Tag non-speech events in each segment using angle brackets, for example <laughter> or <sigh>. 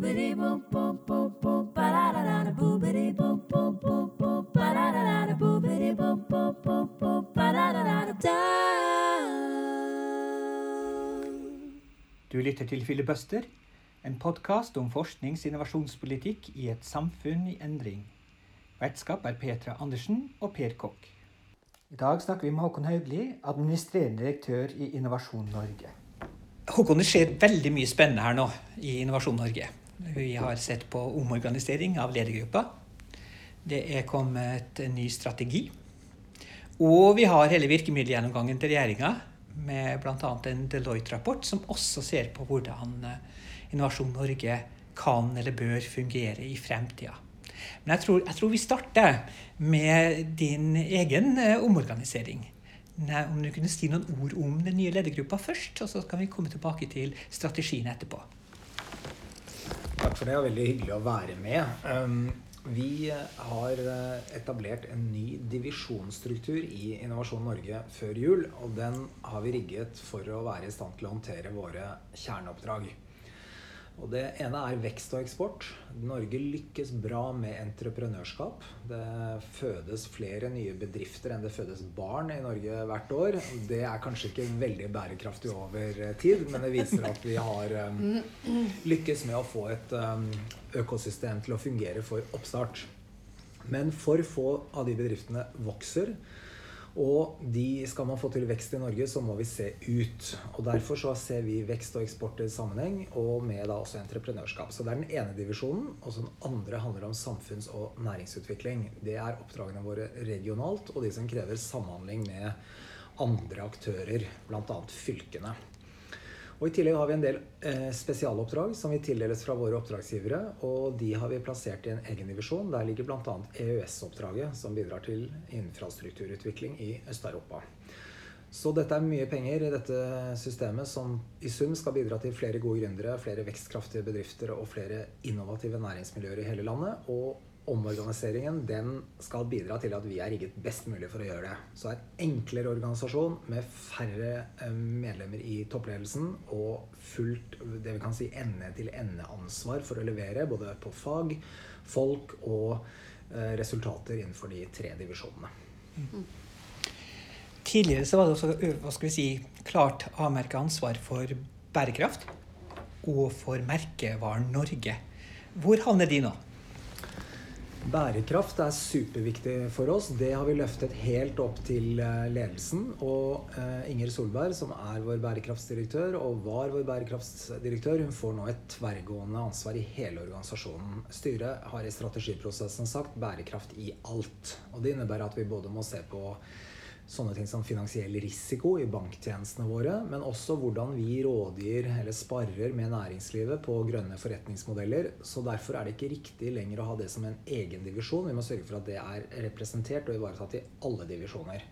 Du lytter til Filibuster, en podkast om forsknings- og innovasjonspolitikk i et samfunn i endring. Vertskap er Petra Andersen og Per Kokk. I dag snakker vi med Håkon Haugli, administrerende direktør i Innovasjon Norge. Håkon, det skjer veldig mye spennende her nå i Innovasjon Norge. Vi har sett på omorganisering av ledergruppa. Det er kommet en ny strategi. Og vi har hele virkemiddelgjennomgangen til regjeringa med bl.a. en Deloitte-rapport som også ser på hvordan eh, Innovasjon Norge kan eller bør fungere i fremtida. Men jeg tror, jeg tror, vi starter med din egen eh, omorganisering. Om du kunne si noen ord om den nye ledergruppa først, og så kan vi komme tilbake til strategien etterpå. Takk for det. og Veldig hyggelig å være med. Um, vi har eh, etablert en ny divisjonsstruktur i Innovasjon Norge før jul. Og den har vi rigget for å være i stand til å håndtere våre kjerneoppdrag. Og det ene er vekst og eksport. Norge lykkes bra med entreprenørskap. Det fødes flere nye bedrifter enn det fødes barn i Norge hvert år. Det er kanskje ikke veldig bærekraftig over tid, men det viser at vi har um, lykkes med å få et um, økosystem til å fungere for oppstart. Men for få av de bedriftene vokser. Og de, skal man få til vekst i Norge, så må vi se ut. Og Derfor så ser vi vekst og eksport i sammenheng, og med da også entreprenørskap. Så det er den ene divisjonen. Og så den andre handler om samfunns- og næringsutvikling. Det er oppdragene våre regionalt, og de som krever samhandling med andre aktører, bl.a. fylkene. Og I tillegg har vi en del eh, spesialoppdrag som vi tildeles fra våre oppdragsgivere. Og de har vi plassert i en egen divisjon. Der ligger bl.a. EØS-oppdraget, som bidrar til infrastrukturutvikling i Øst-Europa. Så dette er mye penger i dette systemet som i sum skal bidra til flere gode gründere, flere vekstkraftige bedrifter og flere innovative næringsmiljøer i hele landet. Og omorganiseringen den skal bidra til at vi er rigget best mulig for å gjøre det. Så en enklere organisasjon med færre eh, medlemmer i toppledelsen og fullt det vi kan si ende-til-ende-ansvar for å levere både på fag, folk og eh, resultater innenfor de tre divisjonene. Mm. Tidligere så var det også hva skal vi si, klart avmerka ansvar for bærekraft og for merkevaren Norge. Hvor havner de nå? Bærekraft er superviktig for oss. Det har vi løftet helt opp til eh, ledelsen. Og uh, Inger Solberg, som er vår bærekraftsdirektør, og var vår bærekraftsdirektør, hun får nå et tverrgående ansvar i hele organisasjonen. Styret har i strategiprosessen sagt bærekraft i alt. Og det innebærer at vi både må se på sånne ting som finansiell risiko i banktjenestene våre, men også hvordan vi rådgir eller sparer med næringslivet på grønne forretningsmodeller. Så derfor er det ikke riktig lenger å ha det som en egen divisjon. Vi må sørge for at det er representert og ivaretatt i alle divisjoner.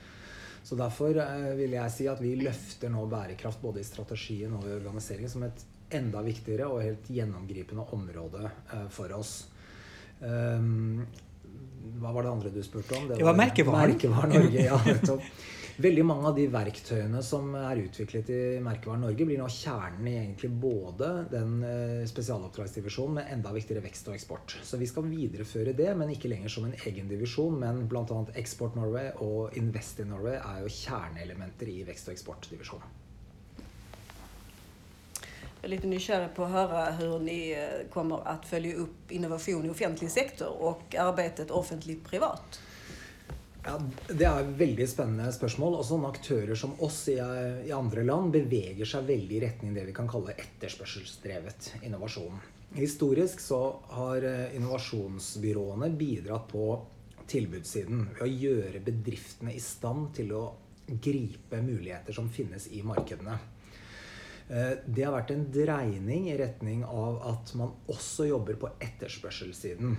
Så derfor eh, vil jeg si at vi løfter nå bærekraft både i strategien og i organiseringen som et enda viktigere og helt gjennomgripende område eh, for oss. Um, hva var det andre du spurte om? Det var, det var merkevaren. merkevaren <laughs> Norge, ja, Veldig mange av de verktøyene som er utviklet i Merkevaren Norge, blir nå kjernen i egentlig både den eh, spesialoppdragsdivisjonen med enda viktigere vekst og eksport. Så vi skal videreføre det, men ikke lenger som en egen divisjon. Men bl.a. Export Norway og Invest in Norway er jo kjerneelementer i vekst- og eksportdivisjonen. Är lite nyfiken på att höra hur ni eh, kommer att följa upp innovation i offentlig sektor och arbetet offentlig-privat. Ja, Det er et veldig spennende spørsmål. Og sånne aktører som oss i, i, andre land beveger seg veldig i retning det vi kan kalle etterspørselsdrevet innovasjon. Historisk så har eh, innovasjonsbyråene bidratt på tilbudssiden ved å gjøre bedriftene i stand til å gripe muligheter som finnes i markedene. Eh, det har vært en dreining i retning av at man også jobber på etterspørselssiden.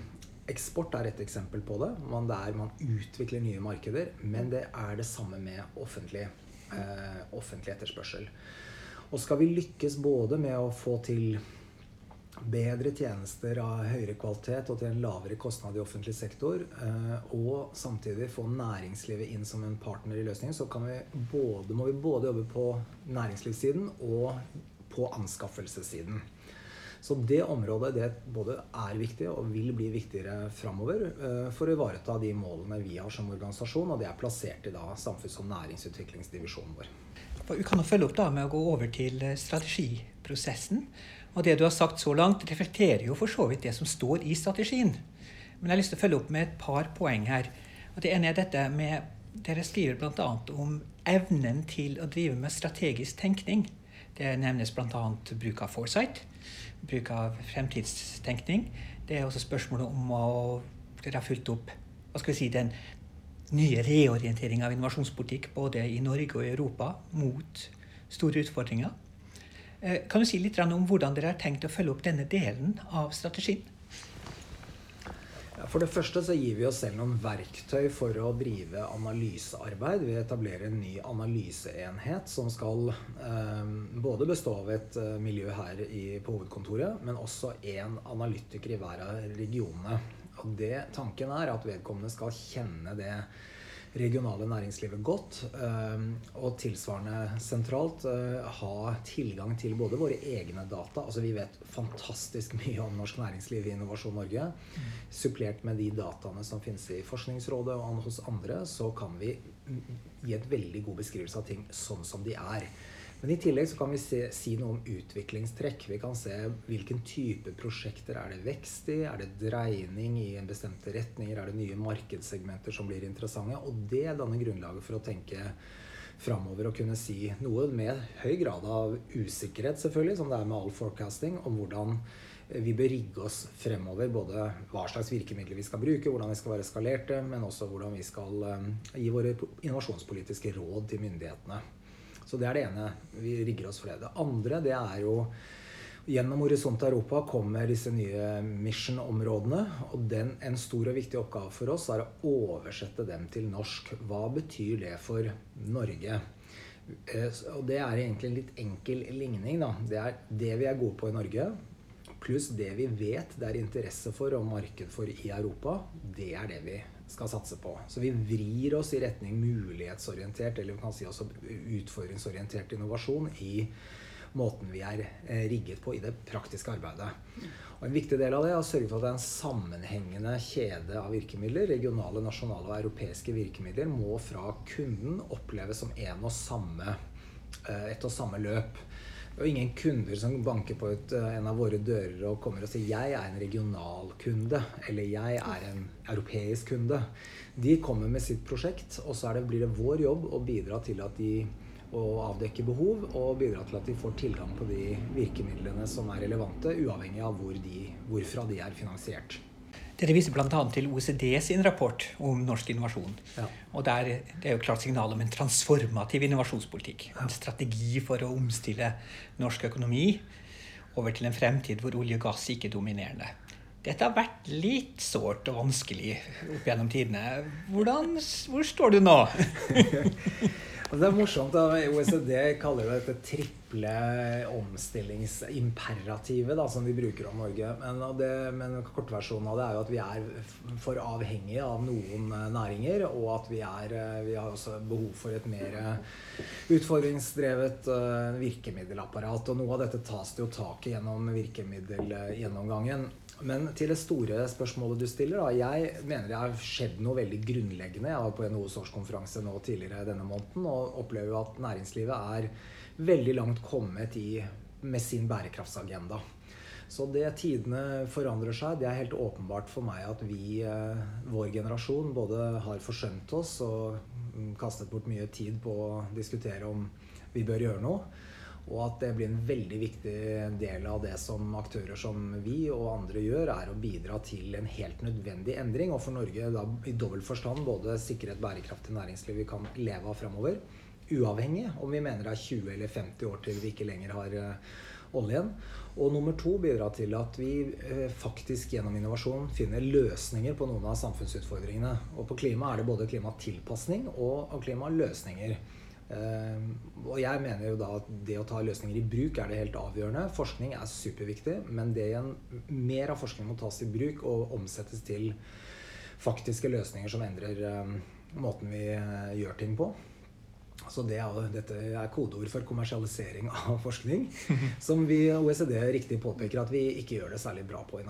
Eksport er et eksempel på det. Man, der man utvikler nye markeder. Men det er det samme med offentlig, eh, offentlig etterspørsel. Og skal vi lykkes både med å få til bedre tjenester av høyere kvalitet og til en lavere kostnad i offentlig sektor, eh, og samtidig få næringslivet inn som en partner i løsningen, så vi både, må vi både jobbe på næringslivssiden og på anskaffelsessiden. Så det området det både er viktig og vil bli viktigere framover eh, for å ivareta de målene vi har som organisasjon, og det er plassert i da samfunns- og næringsutviklingsdivisjonen vår. Vi kan følge opp da med å gå over til eh, strategiprosessen. Og det du har sagt så langt, reflekterer jo for så vidt det som står i strategien. Men jeg har lyst til å følge opp med et par poeng her. Og det ene er dette med Dere skriver bl.a. om evnen til å drive med strategisk tenkning. Det nevnes bl.a. bruk av foresight, bruk av fremtidstenkning. Det er også spørsmålet om å Dere har fulgt opp hva skal vi si, den nye reorienteringa av innovasjonspolitikk både i Norge og i Europa mot store utfordringer. Eh, kan du si litt om hvordan dere har tenkt å følge opp denne delen av strategien? For det første så gir vi oss selv noen verktøy for å drive analysearbeid. Vi etablerer en ny analyseenhet som skal eh, både bestå av et eh, miljø her i, på hovedkontoret, men også én analytiker i hver av regionene. Og det, tanken er at vedkommende skal kjenne det regionale næringslivet godt. Ehm, og tilsvarende sentralt eh, ha tilgang til både våre egne data altså Vi vet fantastisk mye om norsk næringsliv i Innovasjon Norge. Supplert med de dataene som finnes i Forskningsrådet og hos andre, så kan vi gi et veldig god beskrivelse av ting sånn som de er. Men i tillegg så kan vi se, si noe om utviklingstrekk. Vi kan se hvilken type prosjekter er det vekst i. Er det dreining i en bestemte retninger? Er det nye markedssegmenter som blir interessante? Og det danner grunnlaget for å tenke framover og kunne si noe med høy grad av usikkerhet, selvfølgelig, som det er med all forecasting, om hvordan vi bør rigge oss fremover. Både hva slags virkemidler vi skal bruke, hvordan vi skal være skalerte, men også hvordan vi skal um, gi våre innovasjonspolitiske råd til myndighetene. Så det er det ene. Vi rigger oss for det. Det andre det er jo Gjennom Horisont Europa kommer disse nye mission-områdene. Og den, en stor og viktig oppgave for oss er å oversette dem til norsk. Hva betyr det for Norge? Eh, og det er egentlig en litt enkel ligning. Da. Det er det vi er gode på i Norge, pluss det vi vet det er interesse for og marked for i Europa. Det er det vi skal satse på. Så vi vrir oss i retning mulighetsorientert, eller vi kan si også utfordringsorientert innovasjon i måten vi er eh, rigget på i det praktiske arbeidet. Og En viktig del av det er å sørge for at det er en sammenhengende kjede av virkemidler. Regionale, nasjonale og europeiske virkemidler må fra kunden oppleves som en og samme, eh, et og samme løp. Er ingen kunder som banker på et, eh, en av våre dører og kommer og sier 'jeg er en regional kunde', eller 'jeg er en europeisk kunde'. De kommer med sitt prosjekt, og så det, blir det vår jobb å bidra til at de å avdekke behov og bidra til at de får tilgang på de virkemidlene som er relevante, uavhengig av hvor de, hvorfra de er finansiert. Dere viser bl.a. til OECD sin rapport om norsk innovasjon. Ja. Og der, Det er jo klart signal om en transformativ innovasjonspolitikk. En strategi for å omstille norsk økonomi over til en fremtid hvor olje og gass ikke er dominerende. Dette har vært litt sårt og vanskelig opp gjennom tidene. Hvordan, hvor står du nå? <laughs> Det er morsomt at OECD kaller det dette triple omstillingsimperativet som vi bruker om Norge. Men, det, men kortversjonen av det er jo at vi er for avhengige av noen eh, næringer. Og at vi, er, eh, vi har også behov for et mer utfordringsdrevet uh, virkemiddelapparat. Og noe av dette tas det jo tak i gjennom virkemiddelgjennomgangen. Men til det store spørsmålet du stiller. Da. Jeg mener det har skjedd noe veldig grunnleggende. Jeg var på NHOs årskonferanse nå tidligere denne måneden og opplever at næringslivet er veldig langt kommet i, med sin bærekraftsagenda. Så det tidene forandrer seg, det er helt åpenbart for meg at vi, eh, vår generasjon, både har forsømt oss og kastet bort mye tid på å diskutere om vi bør gjøre noe. Og at det blir en veldig viktig del av det som aktører som vi og andre gjør, er å bidra til en helt nødvendig endring. Og for Norge da, i dobbelt forstand både sikre et bærekraftig næringsliv vi kan leve av framover. Uavhengig om vi mener det er 20 eller 50 år til vi ikke lenger har uh, oljen. Og nummer to bidra til at vi uh, faktisk gjennom innovasjon finner løsninger på noen av samfunnsutfordringene. Og på klima er det både klimatilpasning og klimaløsninger. Ehm, og jeg mener jo da at det å ta løsninger i bruk er det helt avgjørende. Forskning er superviktig, men det igjen, mer av forskning må tas i bruk og omsettes til faktiske løsninger som endrer ehm, måten vi eh, gjør ting på. Så det er, dette er kodeord for kommersialisering <laughs> av forskning, som vi OECD riktig påpeker at vi ikke gjør det særlig bra på.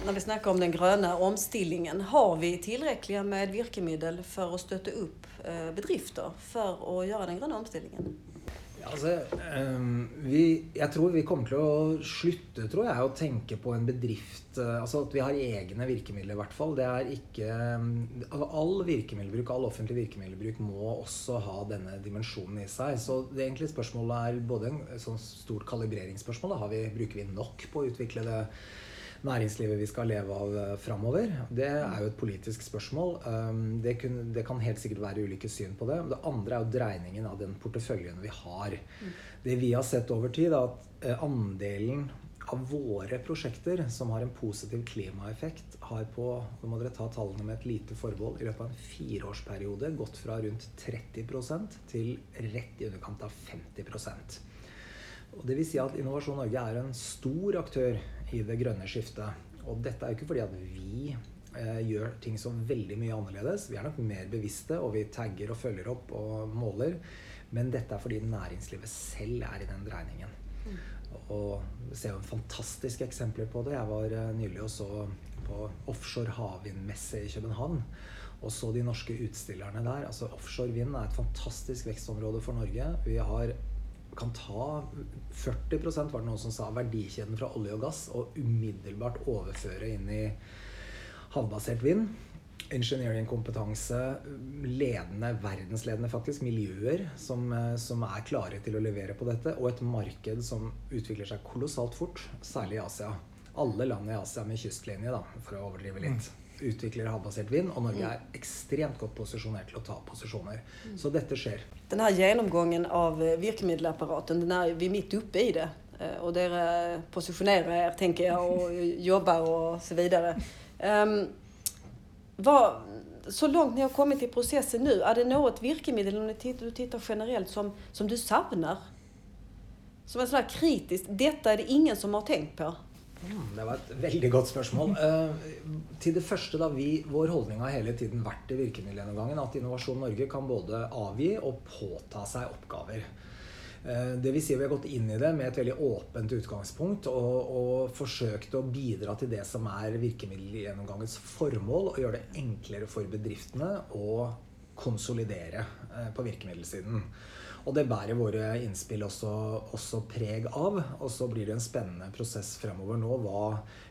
Når vi snakker om den grønne omstillingen, har vi tilrekkelig med virkemiddel for å støtte opp eh, bedrifter for å gjøre den grønne omstillingen? Altså, um, vi, jeg tror vi kommer til å slutte tror jeg, å tenke på en bedrift uh, altså At vi har egne virkemidler, i hvert fall. Det er ikke um, All virkemiddelbruk, all offentlig virkemiddelbruk må også ha denne dimensjonen i seg. Så det egentlig spørsmålet er både en sånn stort kalibreringsspørsmål. Da. Vi, bruker vi nok på å utvikle det? Næringslivet vi skal leve av eh, framover. Det er jo et politisk spørsmål. Um, det, kun, det, kan helt sikkert være ulike syn på det. Det andre er jo dreiningen av den porteføljen vi har. Mm. Det vi har sett over tid, er at eh, andelen av våre prosjekter som har en positiv klimaeffekt, har på nå må dere ta tallene med et lite forbehold, i løpet av en fireårsperiode gått fra rundt 30% til rett i underkant av 50% og det vil si at Innovasjon Norge er en stor aktør i det grønne skiftet. Og dette er jo ikke fordi at vi eh, gjør ting så veldig mye annerledes. Vi er nok mer bevisste, og vi tagger og følger opp og måler. Men dette er fordi næringslivet selv er i den dreiningen. Mm. Og vi ser jo fantastiske eksempler på det. Jeg var eh, nylig og så på offshore havvindmesse i København. Og så de norske utstillerne der. Altså Offshore vind er et fantastisk vekstområde for Norge. Vi har kan ta 40 var det noen som sa, verdikjeden fra olje og gass og umiddelbart overføre inn i havbasert vind. Engineering-kompetanse, ledende, verdensledende faktisk, miljøer som, eh, som, er klare til å levere på dette, og et marked som utvikler seg kolossalt fort, særlig i Asia. Alle land i Asia med kystlinje, da, for å overdrive litt utvikler havbasert vind, og Norge er ekstremt godt posisjonert til å ta posisjoner. Så dette skjer. Denne gjennomgangen av eh, virkemiddelapparatet, den er vi midt oppe i det. Eh, og dere posisjonerer, tenker jeg, og <laughs> jobber og så videre. Um, hva, så langt ni har kommet i prosessen nå, er det noe virkemiddel når du tittar generelt som, som du savner? Som er sånn kritisk Dette er det ingen som har tenkt på. Mm, det var et veldig godt spørsmål. Uh, <laughs> til det første, da, vi, Vår holdning har hele tiden vært i virkemiddelgjennomgangen at Innovasjon Norge kan både avgi og påta seg oppgaver. Uh, det vil si Vi har gått inn i det med et veldig åpent utgangspunkt og, og forsøkt å bidra til det som er virkemiddelgjennomgangens formål, å gjøre det enklere for bedriftene å konsolidere uh, på virkemiddelsiden. Og det bærer våre innspill også, også, preg av. Og så blir det en spennende prosess fremover nå. Hva,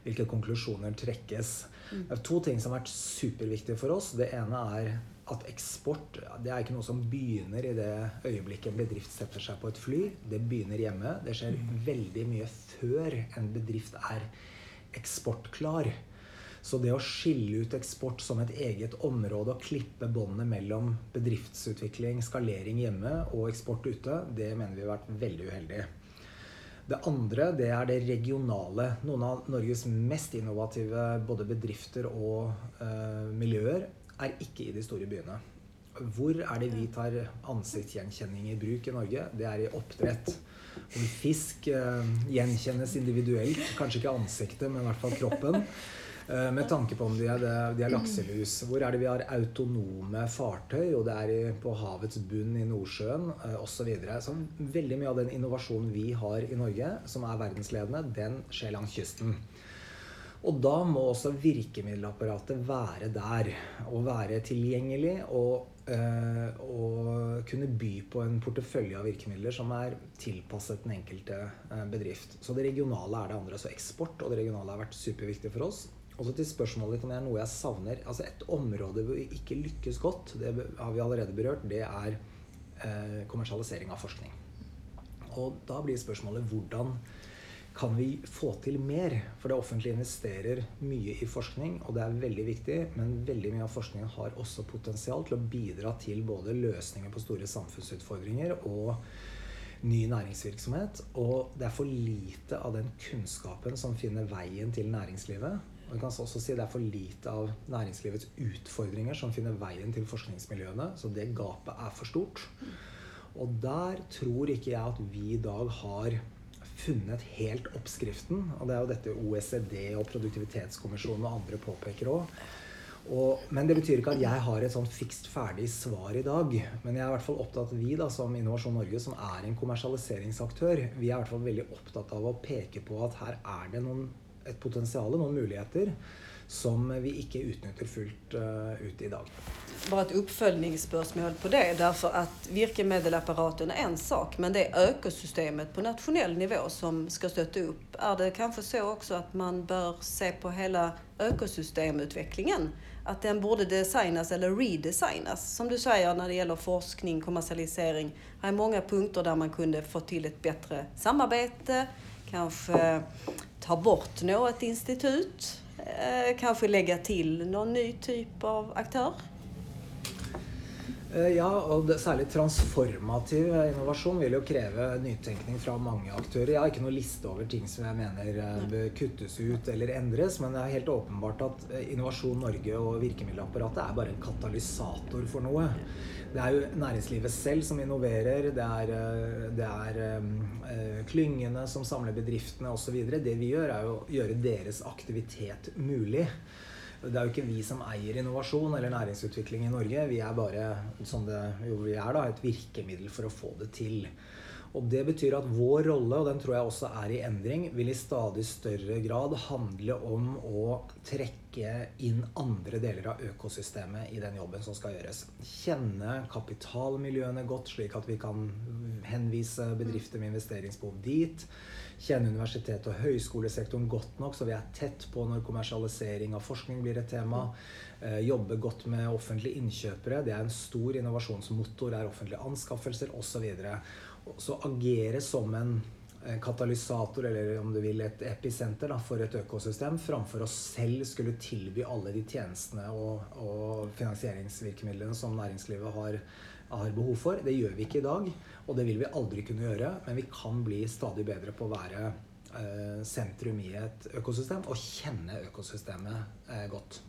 hvilke konklusjoner trekkes. Mm. Det er to ting som har vært superviktige for oss. Det ene er at eksport det er ikke noe som begynner i det øyeblikket en bedrift setter seg på et fly. Det begynner hjemme. Det skjer mm. veldig mye før en bedrift er eksportklar. Så det å skille ut eksport som et eget område og klippe båndet mellom bedriftsutvikling, skalering hjemme og eksport ute, det mener vi har vært veldig uheldig. Det andre det er det regionale. Noen av Norges mest innovative både bedrifter og eh, miljøer er ikke i de store byene. Hvor er det vi tar ansiktsgjenkjenning i bruk i Norge? Det er i oppdrett. Hvor fisk eh, gjenkjennes individuelt. Kanskje ikke ansiktet, men i hvert fall kroppen. Eh, med tanke på om de er, de er, lakselus. Hvor er det vi har autonome fartøy? Og det er på havets bunn i Nordsjøen osv. Eh, så, videre. så veldig mye av den innovasjonen vi har i Norge, som er verdensledende, den skjer langs kysten. Og da må også virkemiddelapparatet være der. Og være tilgjengelig og, og kunne by på en portefølje av virkemidler som er tilpasset den enkelte bedrift. Så det regionale er det andre. Så eksport og det regionale har vært superviktig for oss. Og så til spørsmålet ditt om det er noe jeg savner. Altså Et område hvor vi ikke lykkes godt, det har vi allerede berørt, det er eh, kommersialisering av forskning. Og da blir spørsmålet hvordan kan vi få til mer? For det offentlige investerer mye i forskning, og det er veldig viktig. Men veldig mye av forskningen har også potensial til å bidra til både løsninger på store samfunnsutfordringer og ny næringsvirksomhet. Og det er for lite av den kunnskapen som finner veien til næringslivet. Og vi kan også si Det er for lite av næringslivets utfordringer som finner veien til forskningsmiljøene. Så det gapet er for stort. Og der tror ikke jeg at vi i dag har funnet helt oppskriften. Og det er jo dette OECD og Produktivitetskommisjonen og andre påpeker òg. Men det betyr ikke at jeg har et sånn fikst ferdig svar i dag. Men jeg er i hvert fall opptatt vi da, som Innovasjon Norge, som er en kommersialiseringsaktør, vi er i hvert fall veldig opptatt av å peke på at her er det noen, et potensial, noen muligheter, som vi ikke utnytter fullt uh, ut i dag. Bare et oppfølgingsspørsmål på det. Derfor at virkemiddelapparatet er én sak, men det er økosystemet på nasjonell nivå som skal støtte opp. Er det kanskje så også at man bør se på hele økosystemutviklingen? At den burde designes eller redesignes, som du sier når det gjelder forskning, kommersialisering. Det er mange punkter der man kunne få til et bedre samarbeid. Kanskje ta bort noe et institutt. lägga kanskje legge til noen ny typ av aktør? Eh, ja, og det, særlig transformativ innovasjon vil jo kreve nytenkning fra mange aktører. Jeg har ikke noe liste over ting som jeg mener eh, bør kuttes ut eller endres, men det er helt åpenbart at Innovasjon Norge og virkemiddelapparatet er bare en katalysator for noe. Det er jo næringslivet selv som innoverer. Det er, det er uh, klyngene som samler bedriftene osv. Det vi gjør, er å gjøre deres aktivitet mulig. Det er jo ikke vi som eier innovasjon eller næringsutvikling i Norge. Vi er bare som det jo vi er da, et virkemiddel for å få det til. Og Det betyr at vår rolle, og den tror jeg også er i endring, vil i stadig større grad handle om å trekke inn andre deler av økosystemet i den jobben som skal gjøres. Kjenne kapitalmiljøene godt, slik at vi kan henvise bedrifter med investeringsbehov dit. Kjenne universitet- og høyskolesektoren godt nok, så vi er tett på når kommersialisering av forskning blir et tema. Eh, jobbe godt med offentlige innkjøpere. Det er en stor innovasjonsmotor. Det er offentlige anskaffelser osv så agere som en katalysator, eller om du vil et episenter, for et økosystem, framfor å selv skulle tilby alle de tjenestene og, og finansieringsvirkemidlene som næringslivet har, har, behov for. Det gjør vi ikke i dag, og det vil vi aldri kunne gjøre. Men vi kan bli stadig bedre på å være eh, sentrum i et økosystem og kjenne økosystemet eh, godt.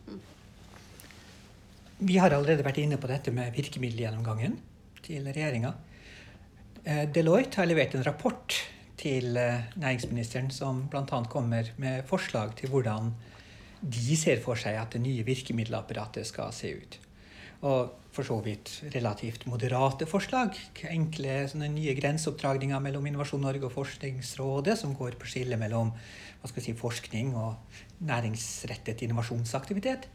Vi har allerede vært inne på dette med virkemiddelgjennomgangen til regjeringa. Eh, Deloitte har levert en rapport til eh, næringsministeren som bl.a. kommer med forslag til hvordan de ser for seg at det nye virkemiddelapparatet skal se ut. Og for så vidt relativt moderate forslag. Enkle nye grenseoppdragninger mellom Innovasjon Norge og Forskningsrådet, som går på skillet mellom si, forskning og næringsrettet innovasjonsaktivitet.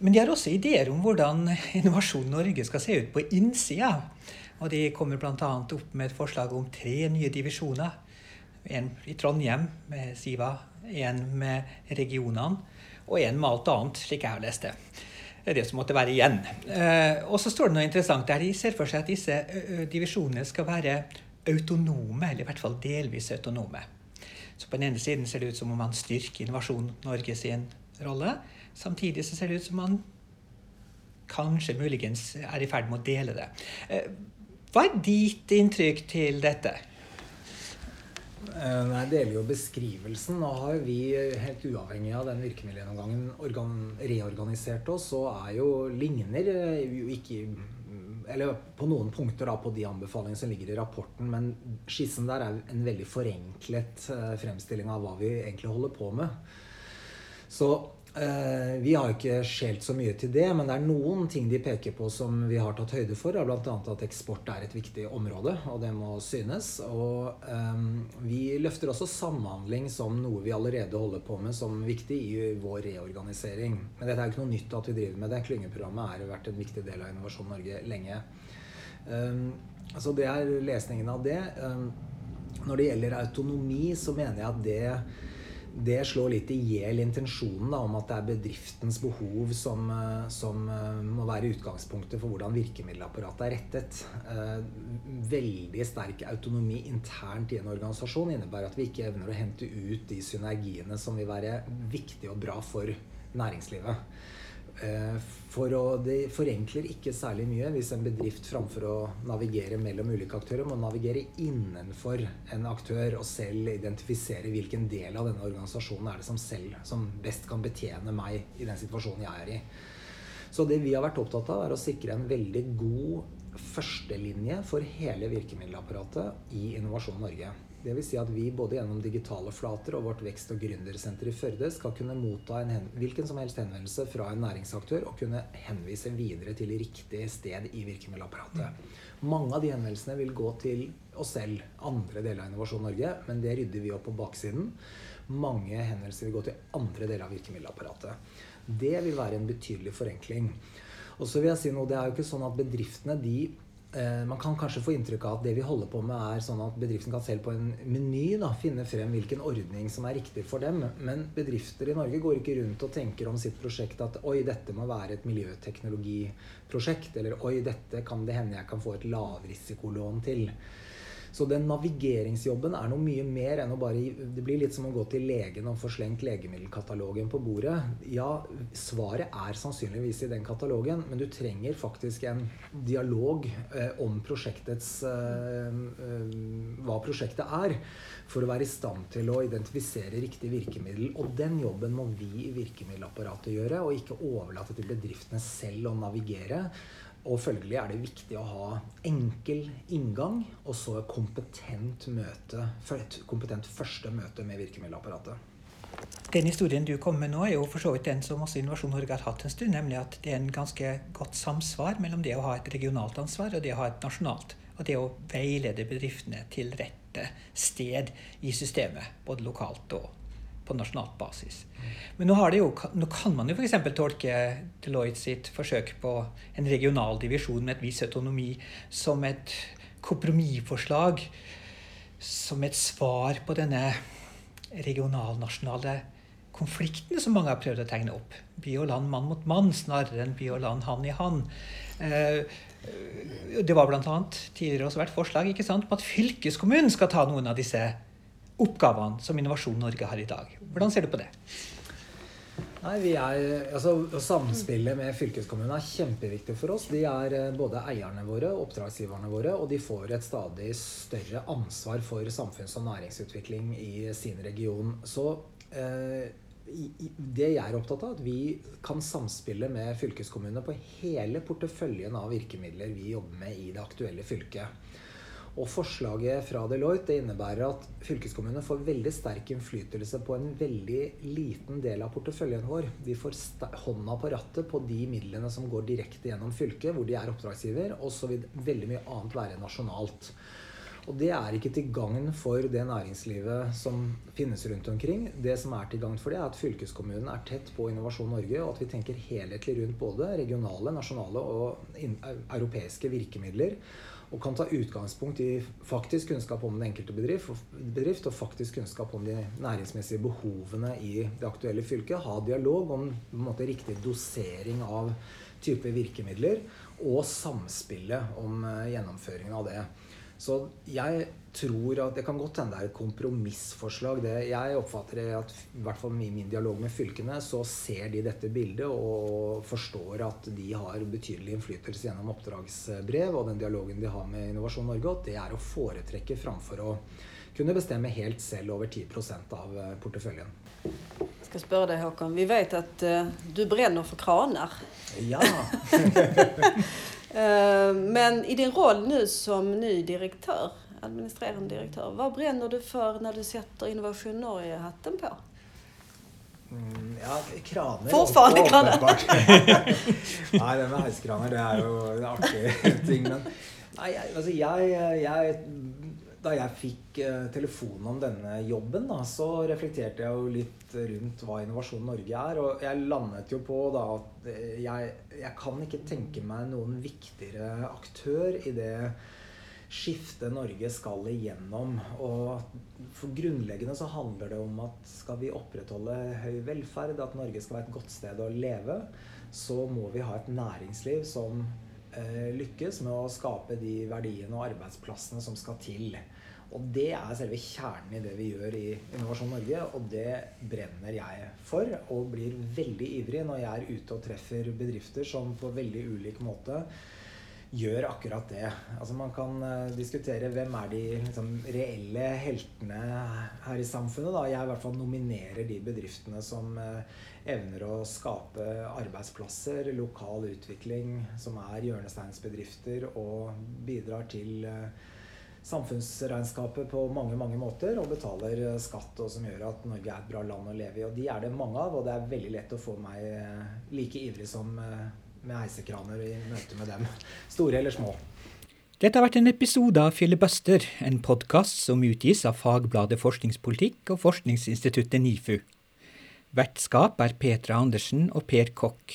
Men de har også ideer om hvordan Innovasjon Norge skal se ut på innsida. Og de kommer bl.a. opp med et forslag om tre nye divisjoner. En i Trondheim med Siva, en med regionene og en med alt annet, slik jeg har lest det. Det er det som måtte være igjen. Eh, og så står det noe interessant der. De ser for seg at disse divisjonene skal være autonome, eller i hvert fall delvis autonome. Så på den ene siden ser det ut som om man styrker Innovasjon Norge sin rolle. Samtidig så ser det ut som man kanskje muligens er i ferd med å dele det. Eh, hva er ditt inntrykk til dette? Eh, jeg deler jo beskrivelsen. Nå har vi, helt uavhengig av den virkemiddelgjennomgangen, reorganisert oss, så er jo ligner eh, ikke Eller på noen punkter da på de anbefalingene som ligger i rapporten, men skissen der er en veldig forenklet eh, fremstilling av hva vi egentlig holder på med. Så Eh, vi har ikke skjelt så mye til det, men det er noen ting de peker på som vi har tatt høyde for. Bl.a. at eksport er et viktig område, og det må synes. Og um, vi løfter også samhandling som noe vi allerede holder på med som viktig i vår reorganisering. Men dette er jo ikke noe nytt at vi driver med det. Klyngeprogrammet har vært en viktig del av Innovasjon Norge lenge. Um, så det er lesningen av det. Um, når det gjelder autonomi, så mener jeg at det det slår litt i hjel intensjonen da, om at det er bedriftens behov som, eh, som, eh, må være utgangspunktet for hvordan virkemiddelapparatet er rettet. Eh, veldig sterk autonomi internt i en organisasjon innebærer at vi ikke evner å hente ut de synergiene som vil være viktige og bra for næringslivet. Eh, for å, det forenkler ikke særlig mye hvis en bedrift framfor å navigere mellom ulike aktører, må navigere innenfor en aktør og selv identifisere hvilken del av denne organisasjonen er det som selv som best kan betjene meg i den situasjonen jeg er i. Så det vi har vært opptatt av, er å sikre en veldig god førstelinje for hele virkemiddelapparatet i Innovasjon Norge. Dvs. Si at vi både gjennom digitale flater og vårt vekst- og gründersenter i Førde skal kunne motta en hvilken som helst henvendelse fra en næringsaktør og kunne henvise videre til riktig sted i virkemiddelapparatet. Mange av de henvendelsene vil gå til oss selv, andre deler av Innovasjon Norge, men det rydder vi opp på baksiden. Mange henvendelser vil gå til andre deler av virkemiddelapparatet. Det vil være en betydelig forenkling. Og så vil jeg si noe, Det er jo ikke sånn at bedriftene de man kan kanskje få inntrykk av at det vi holder på med, er sånn at bedriften kan selv på en meny da, finne frem hvilken ordning som er riktig for dem. Men bedrifter i Norge går ikke rundt og tenker om sitt prosjekt at oi, dette må være et miljøteknologiprosjekt. Eller oi, dette kan det hende jeg kan få et lavrisikolån til. Så den navigeringsjobben er noe mye mer enn å bare Det blir litt som å gå til legen og få slengt legemiddelkatalogen på bordet. Ja, svaret er sannsynligvis i den katalogen, men du trenger faktisk en dialog eh, om prosjektets eh, eh, Hva prosjektet er, for å være i stand til å identifisere riktig virkemiddel. Og den jobben må vi i virkemiddelapparatet gjøre, og ikke overlate til bedriftene selv å navigere. Og følgelig er det viktig å ha enkel inngang og så et kompetent møte, et kompetent første møte med virkemiddelapparatet. Den historien du kommer med nå, er jo for så vidt den som også Innovasjon Norge har hatt en stund, nemlig at det er en ganske godt samsvar mellom det å ha et regionalt ansvar og det å ha et nasjonalt. Og det å veilede bedriftene til rette sted i systemet, både lokalt og på nasjonalt basis. Men nå, jo, nå kan man jo f.eks. tolke Deloitte sitt forsøk på en regional divisjon med et viss autonomi som et kompromissforslag. Som et svar på denne regional-nasjonale konfliktene som mange har prøvd å tegne opp. By og land mann mot mann snarere enn by og land hand i hand. Eh, det var bl.a. tidligere også vært forslag sant, om at fylkeskommunen skal ta noen av disse oppgavene som Innovasjon Norge har i dag. Hvordan ser du på det? Nei, er, altså, Samspillet med fylkeskommunene er kjempeviktig for oss. De er eh, både eierne våre, oppdragsgiverne våre, og de får et stadig større ansvar for samfunns- og næringsutvikling i sin region. Så eh, det jeg er opptatt av, at vi kan samspille med fylkeskommunene på hele porteføljen av virkemidler vi jobber med i det aktuelle fylket. Og forslaget fra Deloitte innebærer at fylkeskommunene får veldig sterk innflytelse på en veldig liten del av porteføljen vår. De får hånda på rattet på de midlene som går direkte gjennom fylket, hvor de er oppdragsgiver, og så vil veldig mye annet være nasjonalt. Og det er ikke til gagn for det næringslivet som finnes rundt omkring. Det som er til gagn for det, er at fylkeskommunen er tett på Innovasjon Norge, og at vi tenker helhetlig rundt både regionale, nasjonale og europeiske virkemidler og kan ta utgangspunkt i faktisk kunnskap om den enkelte bedrift, og faktisk kunnskap om de næringsmessige behovene i det aktuelle fylket. Ha dialog om måte, riktig dosering av type virkemidler, og samspillet om uh, gjennomføringen av det. Så jeg tror at Det kan godt hende det er et kompromissforslag. Det, jeg oppfatter at i hvert fall i min dialog med fylkene så ser de dette bildet og forstår at de har betydelig innflytelse gjennom oppdragsbrev og den dialogen de har med Innovasjon Norge, at det er å foretrekke framfor å kunne bestemme helt selv over 10 av eh, porteføljen. Jeg skal spørre deg, Håkon. Vi vet at uh, du brenner for kraner. Ja. uh, <laughs> <laughs> men i din roll nå som ny direktør, administrerende direktør, hva brenner du for når du setter Innovasjon Norge-hatten på? Mm, ja, kraner Fortfarande kraner! <laughs> nei, det med heiskraner, det er jo en artig <laughs> ting. Men nei, altså jeg, jeg da jeg fikk eh, telefonen om denne jobben, da, så reflekterte jeg jo litt rundt hva Innovasjon Norge er. Og jeg landet jo på da at jeg, jeg kan ikke tenke meg noen viktigere aktør i det skiftet Norge skal igjennom. Og for grunnleggende så handler det om at skal vi opprettholde høy velferd, at Norge skal være et godt sted å leve, så må vi ha et næringsliv som Eh, lykkes med å skape de verdiene og arbeidsplassene som skal til. Og det er selve kjernen i det vi gjør i Innovasjon Norge, og det brenner jeg for. Og blir veldig ivrig når jeg er ute og treffer bedrifter som på veldig ulik måte gjør akkurat det. Altså Man kan uh, diskutere hvem er de liksom, reelle heltene her i samfunnet. Da. Jeg i hvert fall nominerer de bedriftene som uh, evner å skape arbeidsplasser, lokal utvikling, som er hjørnesteinsbedrifter og bidrar til uh, samfunnsregnskapet på mange mange måter og betaler eh, skatt, og som gjør at Norge er et bra land å leve i. Og de er det mange av, og det er veldig lett å få meg eh, like ivrig som eh, med heisekraner i møte med dem. Store eller små. Dette har vært en episode av Filibuster, en podkast som utgis av fagbladet Forskningspolitikk og forskningsinstituttet NIFU. Vertskap er Petra Andersen og Per Kokk.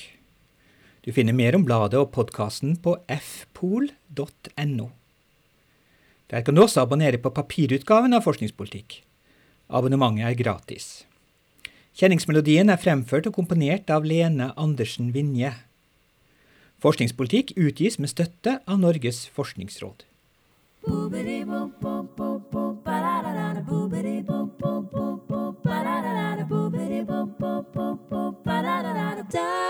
Du finner mer om bladet og podkasten på fpol.no. Der kan du også abonnere på papirutgaven av Forskningspolitikk. Abonnementet er gratis. Kjenningsmelodien er fremført og komponert av Lene Andersen Vinje. Forskningspolitikk utgis med støtte av Norges forskningsråd. Da